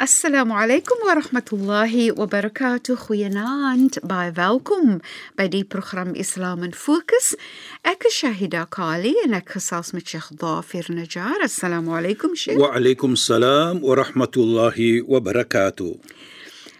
Assalamu alaykum wa rahmatullahi wa barakatuh. Goeienaand. Baie welkom by die program Islam in Fokus. Ek is Shahida Kali en ek gesels met Sheikh Dafir Najjar. Assalamu alaykum Sheikh. Wa alaykum salaam wa rahmatullahi wa barakatuh.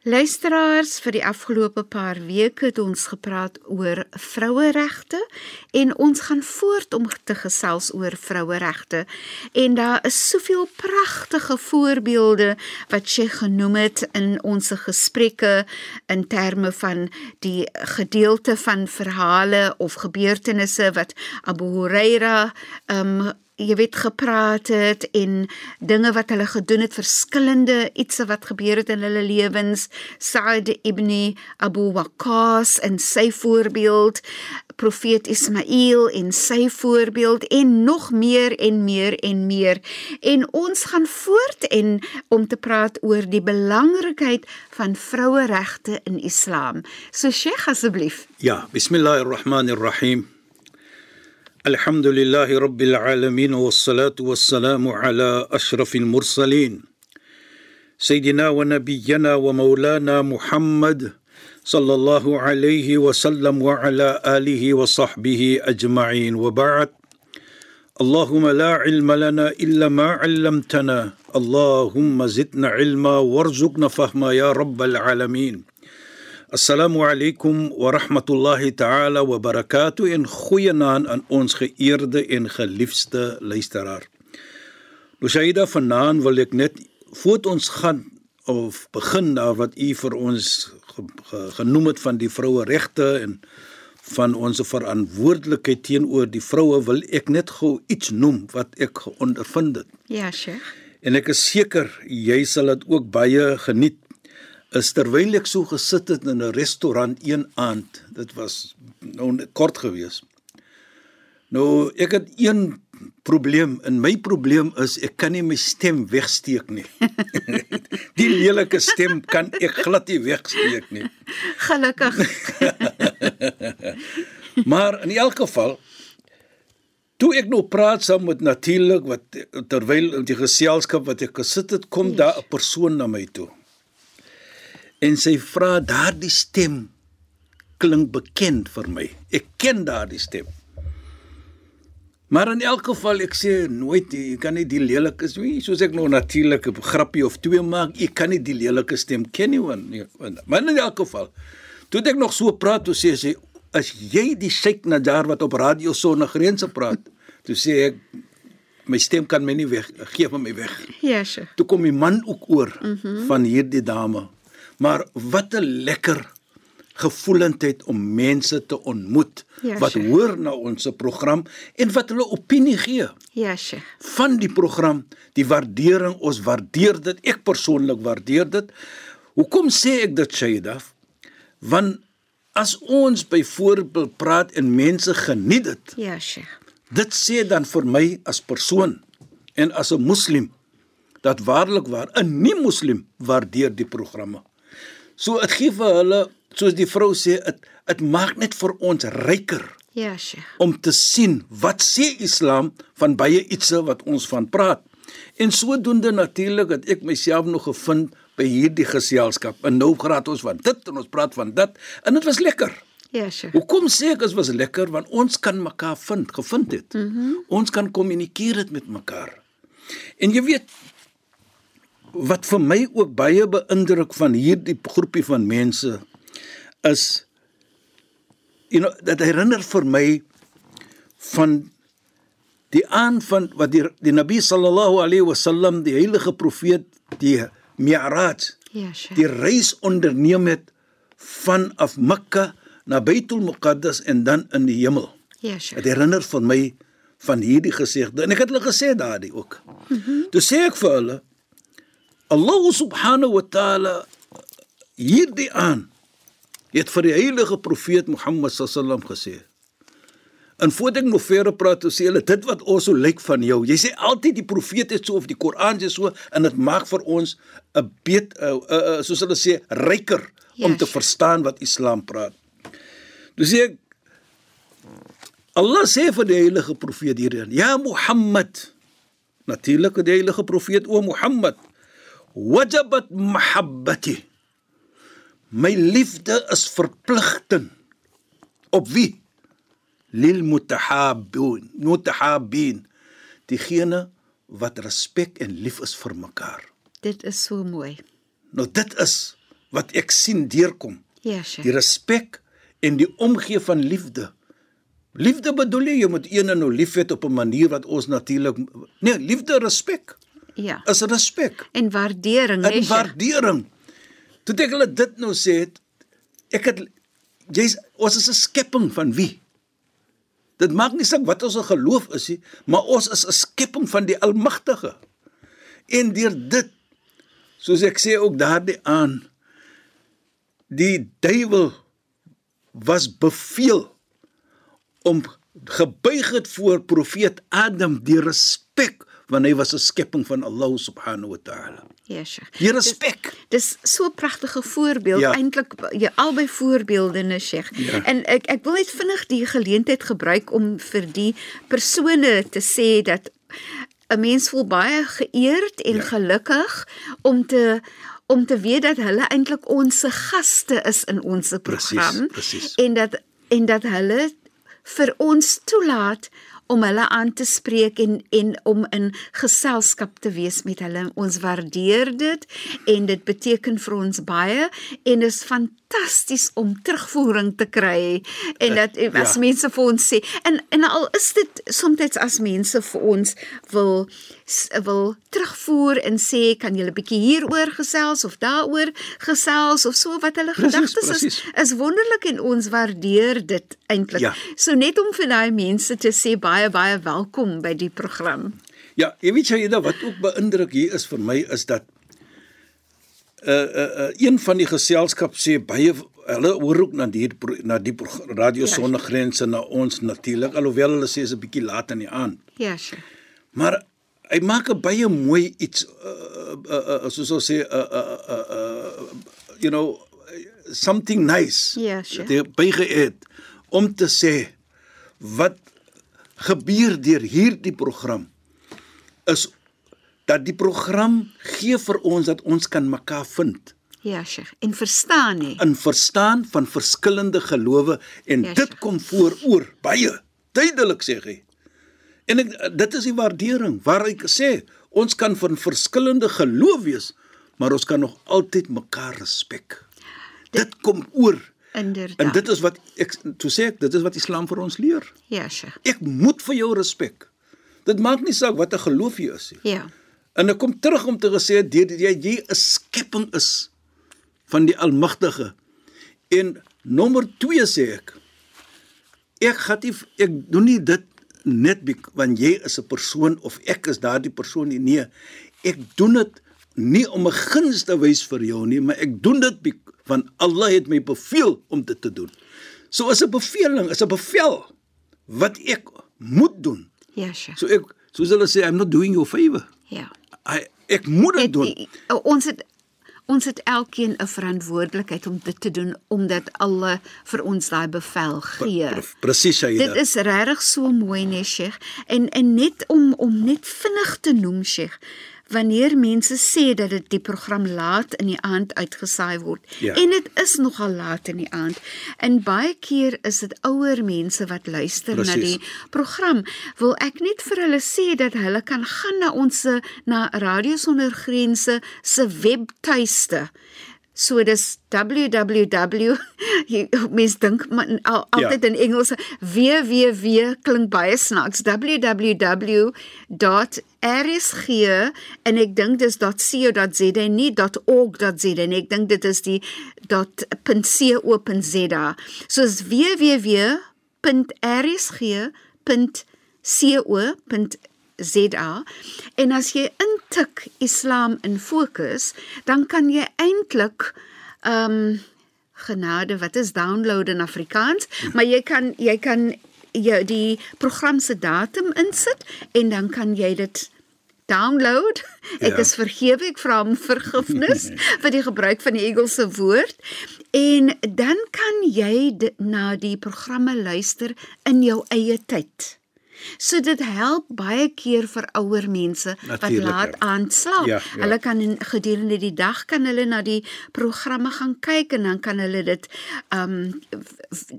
Luisteraars, vir die afgelope paar weke het ons gepraat oor vroueregte en ons gaan voort om te gesels oor vroueregte. En daar is soveel pragtige voorbeelde wat sy genoem het in ons gesprekke in terme van die gedeelte van verhale of gebeurtenisse wat Abu Huraira um jy weet gepraat het en dinge wat hulle gedoen het verskillende ietsie wat gebeur het in hulle lewens. Sa'd ibn Abu Waqqas en sy voorbeeld profeet Ismail en sy voorbeeld en nog meer en meer en meer. En ons gaan voort en om te praat oor die belangrikheid van vroueregte in Islam. So Sheikh asseblief. Ja bismillahirrahmanirrahim الحمد لله رب العالمين والصلاة والسلام على أشرف المرسلين سيدنا ونبينا ومولانا محمد صلى الله عليه وسلم وعلى آله وصحبه أجمعين وبعد اللهم لا علم لنا إلا ما علمتنا اللهم زدنا علما وارزقنا فهما يا رب العالمين Assalamu alaykum wa rahmatullahi ta'ala wa barakatuh en goeienaand aan ons geëerde en geliefde luisteraar. Shaida vanaand wil ek net voort ons gaan of begin daar wat u vir ons ge, ge, genoem het van die vroue regte en van ons verantwoordelikheid teenoor die vroue wil ek net gou iets noem wat ek ondervind het. Ja, Sheikh. En ek is seker jy sal dit ook baie geniet is terwyl ek so gesit het in 'n restaurant een aand. Dit was nou kort gewees. Nou ek het een probleem en my probleem is ek kan nie my stem wegsteek nie. Die lelike stem kan ek glad nie wegsteek nie. Gelukkig. maar in elk geval toe ek nou praat saam met natuurlik wat terwyl in die geselskap wat ek gesit het, kom daar 'n persoon na my toe en sy vra daardie stem klink bekend vir my. Ek ken daardie stem. Maar in elk geval ek sê nooit jy kan nie die lelike is nie soos ek nou natuurlik 'n grappie of twee maak. Ek kan nie die lelike stem ken nie want nee, maar in elk geval toe ek nog so praat toe sê sy as jy die Sheikh Najar wat op radio sonder grense praat toe sê ek my stem kan my nie weg gee van my weg. Ja, sure. Toe kom die man ook oor mm -hmm. van hierdie dame. Maar wat 'n lekker gevoelendheid om mense te ontmoet Ja, wat Sheikh. hoor na ons program en wat hulle opinie gee Ja, Sheikh. van die program, die waardering, ons waardeer dit. Ek persoonlik waardeer dit. Hoekom sê ek dit Shaida? Want as ons byvoorbeeld praat en mense geniet dit, Ja, Sheikh. dit sê dan vir my as persoon en as 'n moslim dat waarlik waar 'n nie-moslim waardeer die programme. So dit gee vir hulle, soos die vrou sê, dit dit maak net vir ons ryker Ja, Sheikh. om te sien wat sê Islam van baie ietsie wat ons van praat. En sodoende natuurlik het ek myself nog gevind by hierdie geselskap. En nou praat ons van dit en ons praat van dit en dit was lekker. Ja, Sheikh. Hoekom sê ek dit was lekker want ons kan mekaar vind, gevind het. Mm -hmm. Ons kan kommunikeer het met mekaar. En jy weet wat vir my ook baie beïndruk van hierdie groepie van mense is you know dat herinner vir my van die aan van wat die die Nabi sallallahu alaihi wasallam die heilige profeet die Mi'raj Ja, Sheikh. die reis onderneem het vanaf Mekka na Baitul Muqaddas en dan in die hemel. Ja, Dit Sheikh. herinner van my van hierdie gesegde en ek het hulle gesê daardie ook. Mm -hmm. Toe sê ek vir hulle Allah subhanahu wa taala hierdie aan het vir die heilige profeet Mohammed sallam gesê. En voordat ek nog verder praat, sê hulle dit wat ons so lyk van jou. Jy sê altyd die profeet is so of die Koran is so en dit maak vir ons 'n beet uh, uh, uh, soos hulle sê ryker om Ja, te verstaan wat Islam praat. Toe sê ek Allah sê vir die heilige profeet hierin: "Ja Mohammed." Natuurlik die heilige profeet o Mohammed. Wajabat mahabbati. My liefde is verpligting. Op wie? Lil mutahabbin, mutahabbin. Diegene wat respek en lief is vir mekaar. Dit is so mooi. Nou dit is wat ek sien deurkom. Ja, Die Sheikh. respek en die omgee van liefde. Liefde bedoel jy jy moet een en nou lief hê op 'n manier wat ons natuurlik nee, liefde respek Ja. is respek En waardering, en nee, Sheikh. waardering. Toe ek hulle dit nou sê het ek het jy's ons is 'n skepping van wie? Dit maak nie saak wat ons geloof is nie, maar ons is 'n skepping van die Almagtige. En deur dit soos ek sê ook daardie aan die duiwel was beveel om gebuig het voor profeet Adam die respek want hy was 'n skepping van Allah subhanahu wa ta'ala. Ja, Sheikh. Die respek. Dis so 'n pragtige voorbeeld Ja. ja. eintlik jy albei voorbeelde ne Sheikh. Ja. En ek ek wil net vinnig die geleentheid gebruik om vir die persone te sê dat 'n mens voel baie geëerd en Ja. ja. gelukkig om te om te weet dat hulle eintlik ons gaste is in ons program presies. en dat en dat hulle vir ons toelaat om hulle aan te spreek en en om in geselskap te wees met hulle. Ons waardeer dit en dit beteken vir ons baie en is fantasties om terugvoering te kry en dat as ja. mense vir ons sê en en al is dit soms as mense vir ons wil wil terugvoer en sê kan julle bietjie hieroor gesels of daaroor gesels of so wat hulle gedagtes is is wonderlik en ons waardeer dit eintlik. Ja. So net om vir daai mense te sê baie baie welkom by die program. Ja, jy weet jy wat ook beïndruk hier is vir my is dat uh uh, uh een van die geselskap sê baie hulle hoor ook na die na die radio Ja. sonder grense na ons natuurlik alhoewel hulle sê is 'n bietjie laat in die aand. Ja, sure. Maar hy maak 'n baie mooi iets uh, uh, uh soos ons sê uh, uh uh uh you know something nice. Ja, sure. Dat hy bygeëet om te sê wat gebeur deur hierdie program is dat die program gee vir ons dat ons kan mekaar vind Ja, sure. En verstaan nie. in verstaan van verskillende gelowe en Ja, dit sure. kom vooroor baie duidelik sê hy. En ek, dit is die waardering waar ek sê ons kan van verskillende geloof wees, maar ons kan nog altyd mekaar respek. Dit kom oor. Inderdaad. En dit is wat ek toe sê ek dit is wat Islam vir ons leer. Ja, sure. Ek moet vir jou respek. Dit maak nie saak wat 'n geloof jy is nie. Ja. En ek kom terug om te gesê dat jy jy 'n skepping is van die Almagtige. En nommer 2 sê ek ek gaan nie ek doen nie dit net bek- want jy is 'n persoon of ek is daardie persoon nie. Nee, ek doen dit nie om 'n guns te wys vir jou nie, maar ek doen dit bek- want Allah het my beveel om dit te doen. So is 'n beveling, is 'n bevel wat ek moet doen. Ja, sure. So ek soos hulle sê I'm not doing you a favor. Ja. I, ek moet dit Het, doen. i- ons het ons het elkeen 'n verantwoordelikheid om dit te doen omdat alle vir ons daai bevel gee. Pre- Presies Shaida. Dit is regtig so mooi nee Sheikh en en net om om net vinnig te noem Sheikh wanneer mense sê dat dit die program laat in die aand uitgesaai word Ja. en dit is nogal laat in die aand en baie keer is dit ouer mense wat luister na Presies. die program wil ek net vir hulle sê dat hulle kan gaan na ons na Radio Sonder Grense se webtuiste So dis www mens dink maar al, altyd in Engels www klink baie snaaks. Www.rsg en ek dink dis .co.za nie .org.za nie ek dink dit is die .co.za soos www.rsg.co.za en as jy intik Islam in fokus dan kan jy eintlik ehm um, genade wat is download in Afrikaans maar jy kan jy kan jy die program se datum insit en dan kan jy dit download. Ek Ja. is vergewe, ek vra om vergifnis vir die gebruik van die Engelse woord. En dan kan jy na die programme luister in jou eie tyd. So dit help baie keer vir ouer mense wat Natuurlijk, laat ja. aand slaap. Ja, ja. Hulle kan in gedurende die dag kan hulle na die programme gaan kyk en dan kan hulle dit um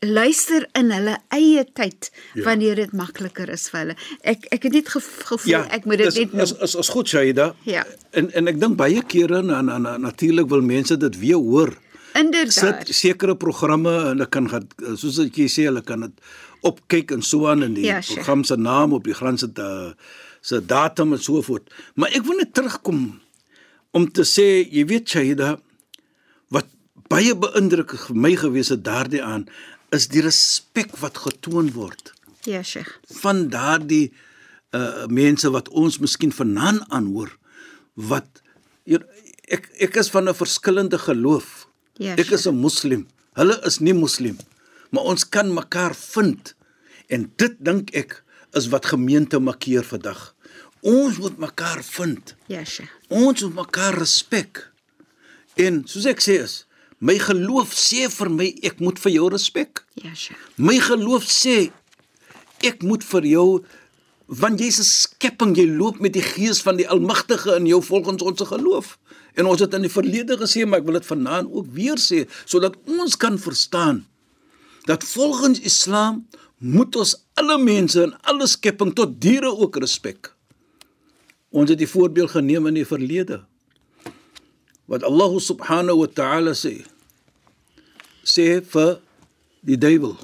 luister in hulle eie tyd Ja. wanneer dit makliker is vir hulle. Ek ek het net gev- gevoel ek moet dit is, net is, noem. is, is goed Shaida. Ja. En en ek dink baie kere na, na, na natuurlik wil mense dit weer hoor. Inderdaad. Sit sekere programme en hulle kan soos wat jy sê hulle kan dit opkyk en so aan in die Ja, Sheikh. program se naam op die grond se da- se datum en so voort. Maar ek wil net terugkom om te sê, jy weet Shaida, wat baie beïndrukend vir my gewees het daardie aan is die respek wat getoon word Ja, Sheikh. van daardie uh mense wat ons miskien vanaand aanhoor wat ek ek is van 'n verskillende geloof. Ja, ek is 'n moslim. Hulle is nie moslim. Maar ons kan mekaar vind. En dit dink ek is wat gemeente markeer vandag. Ons moet mekaar vind. Ja, Sheikh. Ons moet mekaar respek. En soos ek sê is, my geloof sê vir my ek moet vir jou respek. Ja, Sheikh. My geloof sê ek moet vir jou want jy's 'n skepping, jy loop met die gees van die Almagtige in jou volgens ons geloof. En ons het in die verlede gesê, maar ek wil dit vanaand ook weer sê sodat ons kan verstaan dat volgens Islam moet ons alle mense en alle skepping tot diere ook respek. Ons het die voorbeeld geneem in die verlede. Wat Allah subhanahu wa ta'ala sê sê vir die duiwel.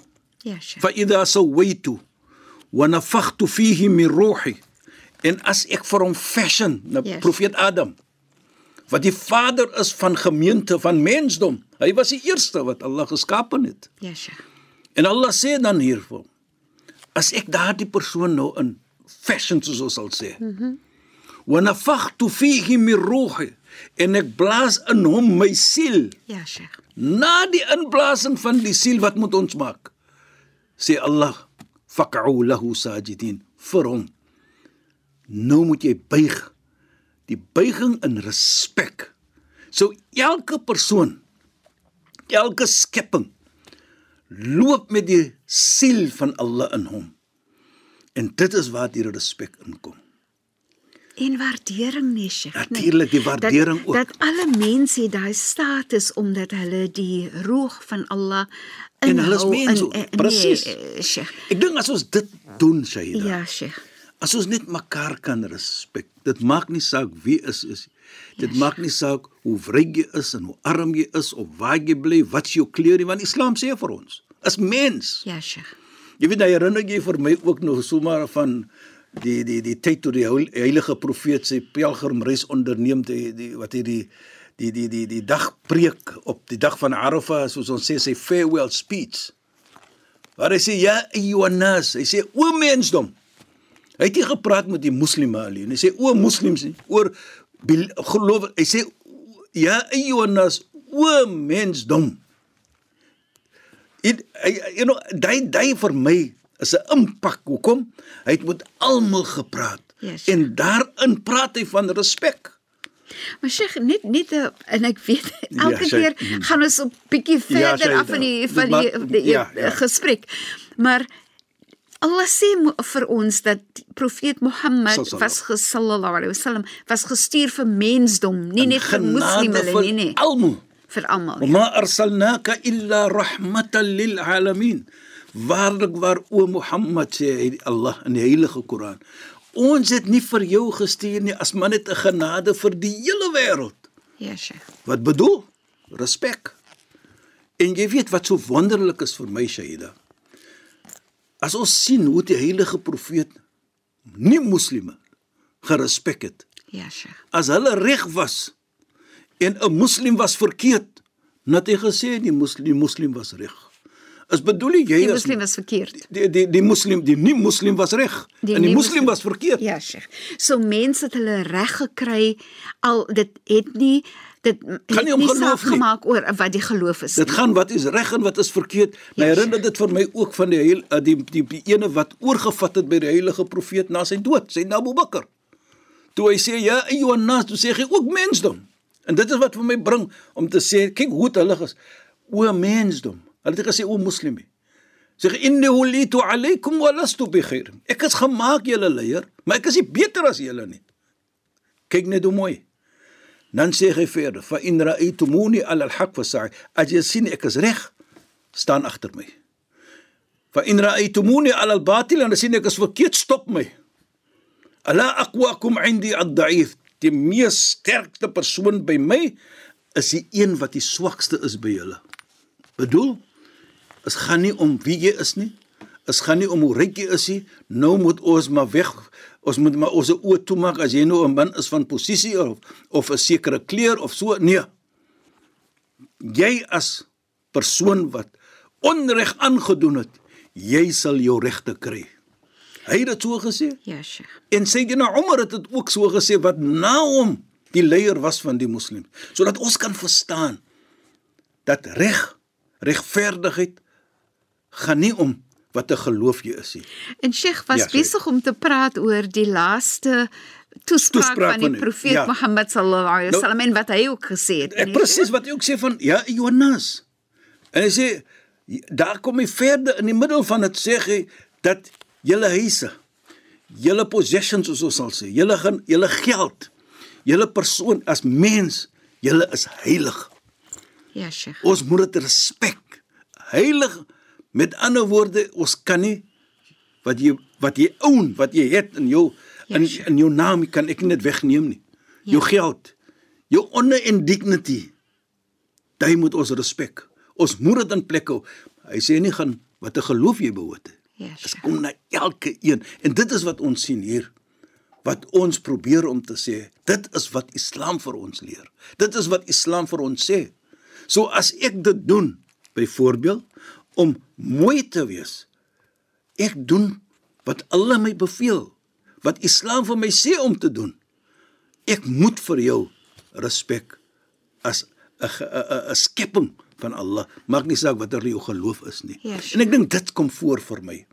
Ja, Sheikh. Fa idha sawaitu wa nafakhtu fihi min ruhi en as ek vir hom fashion na yes. profeet Adam wat die vader is van gemeente van mensdom. Hy was die eerste wat Allah geskaap het. Ja, Yesha. En Allah sê dan hiervoor: As ek daardie persoon nou in fashion soos ons sal sê. Mhm. Mm Wa nafakhtu fihi min ruhi en ek blaas in hom my siel. Ja, Sheikh. Na die inblasing van die siel wat moet ons maak? Sê Allah: "Faq'u lahu sajidin" vir hom. Nou moet jy buig. Die buiging in respek. So elke persoon, elke skepping loop met die siel van Allah in hom. En dit is waar die respek inkom. En waardering nee, Sheikh. nee. Natuurlik die waardering dat, ook. Dat alle mense daai status omdat hulle die roeg van Allah En hulle is inhou mens in- ook, in- presies. Nee, eh, Sheikh. Ek dink as ons dit doen, Shaida. Ja, Sheikh. As ons net mekaar kan respek. Dit maak nie saak wie is is. Dit Ja, maak nie saak hoe ryk jy is en hoe arm jy is of waar jy bly, wat is jou kleur, nie, want Islam sê vir ons, is mens. Ja, Sheikh. Jy weet, nou herinner jy vir my ook nog sommer van die die die tyd toe die heil- heilige profeet sy pelgrimreis onderneem die, die wat hy die die die die die dag preek op die dag van Arafah soos ons sê sy farewell speech. Waar hy sê ja ayyuhannas, hy sê o mensdom. Hy het nie gepraat met die moslime alleen. Hy sê o moslems nie, oor geloof. Hy sê ja ayyuhannas, o mensdom. It, you know, daai daai vir my is 'n impak. Hoekom? Hy het met almal gepraat. Yes. En daarin praat hy van respek. Maar Sheikh, net net en ek weet Ja, elke Sheikh, keer gaan ons 'n bietjie Ja, verder Sheikh, af van die dit van die, maak- die, die ja, ja. gesprek. Maar Allah sê vir ons dat profeet Mohammed was gesallallahu alaihi wasallam was gestuur vir mensdom, nie net vir moslime nie, nee. Almal vir almal. Ja. Ma arsalnaka illa rahmatan lil alamin. Waarlik waar o Mohammed sê Allah in die Heilige Koran. Ons het nie vir jou gestuur nie as maar net 'n genade vir die hele wêreld. Ja, Sheikh. Wat bedoel? Respek. En jy weet wat so wonderlik is vir my Shaida As ons sien hoe die heilige profeet nie moslime gerespek het. Ja, Sheikh. As hulle reg was en 'n moslim was verkeerd, net hy gesê die moslim moslim was reg. Is bedoel jy Die is moslim is verkeerd. die die die moslim die nie moslim was reg en die moslim- was verkeerd. Ja, Sheikh. So mense het hulle reg gekry al dit het nie dit Gaan nie om het geloof nie. gemaak oor wat die geloof is. Dit nie. gaan wat is reg en wat is verkeerd. My Ja, herinner dit vir my ook van die heil, uh, die, die die ene wat oorgevat het by die heilige profeet na sy dood, sy Abu Bakr. Toe hy sê ja, Johannes, toe sê hy ook mensdom. En dit is wat vir my bring om te sê, kyk hoe hulle ges o mensdom. Hulle het gesê o moslime. Sê innahu litu alaykum wa lastu bi khair. Ek is gemaak julle leier, maar ek is nie beter as julle nie. Kyk net hoe mooi. Dan sê hy verder: "Fa in ra'aytumuni 'ala al-haq fasa'i." As jy sien ek is reg, staan agter my. Fa in ra'aytumuni 'ala al-batil, as sien ek is verkeerd, stop my. Ala aqwaakum 'indi ad-da'if. Die mees sterkste persoon by my is die een wat die swakste is by julle. Bedoel, is gaan nie om wie jy is nie. Is gaan nie om hoe ryk jy is nie. Nou moet ons maar weg. Ons moet maar ons oë toemaak as jy nou 'n man is van posisie of of 'n sekere kleur of so. Nee. Jy as persoon wat onreg aangedoen het, jy sal jou regte kry. Hy het dit so gesê. Ja, Sheikh. En Sayyidina Umar het dit ook so gesê wat na hom die leier was van die moslems, sodat ons kan verstaan dat reg, regverdigheid gaan nie om wat 'n geloof jy is nie. En Sheikh was Ja, besig om te praat oor die laaste toespraak, Toespraak van van die die- profeet ja. Mohammed sallallahu alaihi Nou- wasallam en wat hy ook gesê het. Nie? presies wat hy ook sê van ja Jonas. En hy sê daar kom hy verder in die middel van dit sê hy dat julle huise, julle possessions soos ons sal sê, julle gaan julle geld, julle persoon as mens, julle is heilig. Ja, Sheikh. Ons moet dit respek. Heilig met ander woorde, ons kan nie wat jy wat jy own, wat jy het in jou in Ja, in jou naam kan ek nie dit wegneem nie. Jou geld, jou honor and dignity. Dit moet ons respek. Ons moet dit in plek hou. Hy sê nie gaan wat 'n geloof jy behoort. Ja, Dit sure. kom na elke een en dit is wat ons sien hier. Wat ons probeer om te sê, dit is wat Islam vir ons leer. Dit is wat Islam vir ons sê. So as ek dit doen, byvoorbeeld om mooi te wees, ek doen wat Allah my beveel, wat Islam vir my sê om te doen. Ek moet vir jou respek as 'n 'n 'n skepping van Allah. Maak nie saak watter jou geloof is nie. Ja, en ek dink dit kom voor vir my.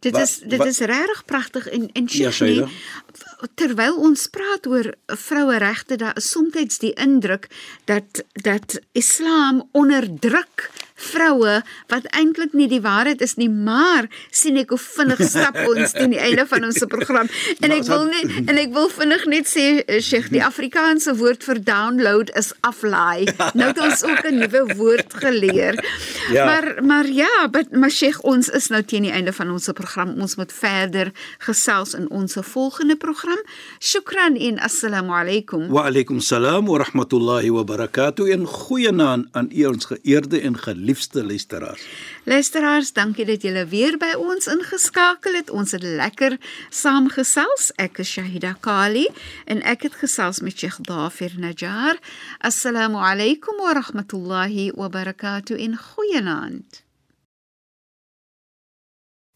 Dit Wa- is dit wa- is regtig pragtig en en Ja, Sheikh Shaida. nee, terwyl ons praat oor vroueregte, daar is soms die indruk dat dat Islam onderdruk vroue wat eintlik nie die waarheid is nie, maar sien ek hoe vinnig stap ons teen die einde van ons program. En ek wil net en ek wil vinnig net sê eh, Sheikh, die Afrikaanse woord vir download is aflaai. Nou het ons ook 'n nuwe woord geleer. Ja. Maar maar ja, maar, maar Sheikh, ons is nou teen die einde van ons program. Ons moet verder gesels in ons volgende program. Shukran en assalamu alaykum. Wa alaykum salaam wa rahmatullahi wa barakatuh en goeienaand aan u ons geëerde en geliefde luisteraars. Luisteraars, dankie dat julle weer by ons ingeskakel het. Ons het lekker saamgesels. Ek is Shahida Kali en ek het gesels met Sheikh Dafir Najjar. Assalamu alaykum wa rahmatullahi wa barakatuh en goeienaand.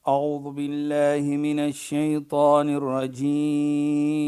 أعوذ بالله من الشيطان الرجيم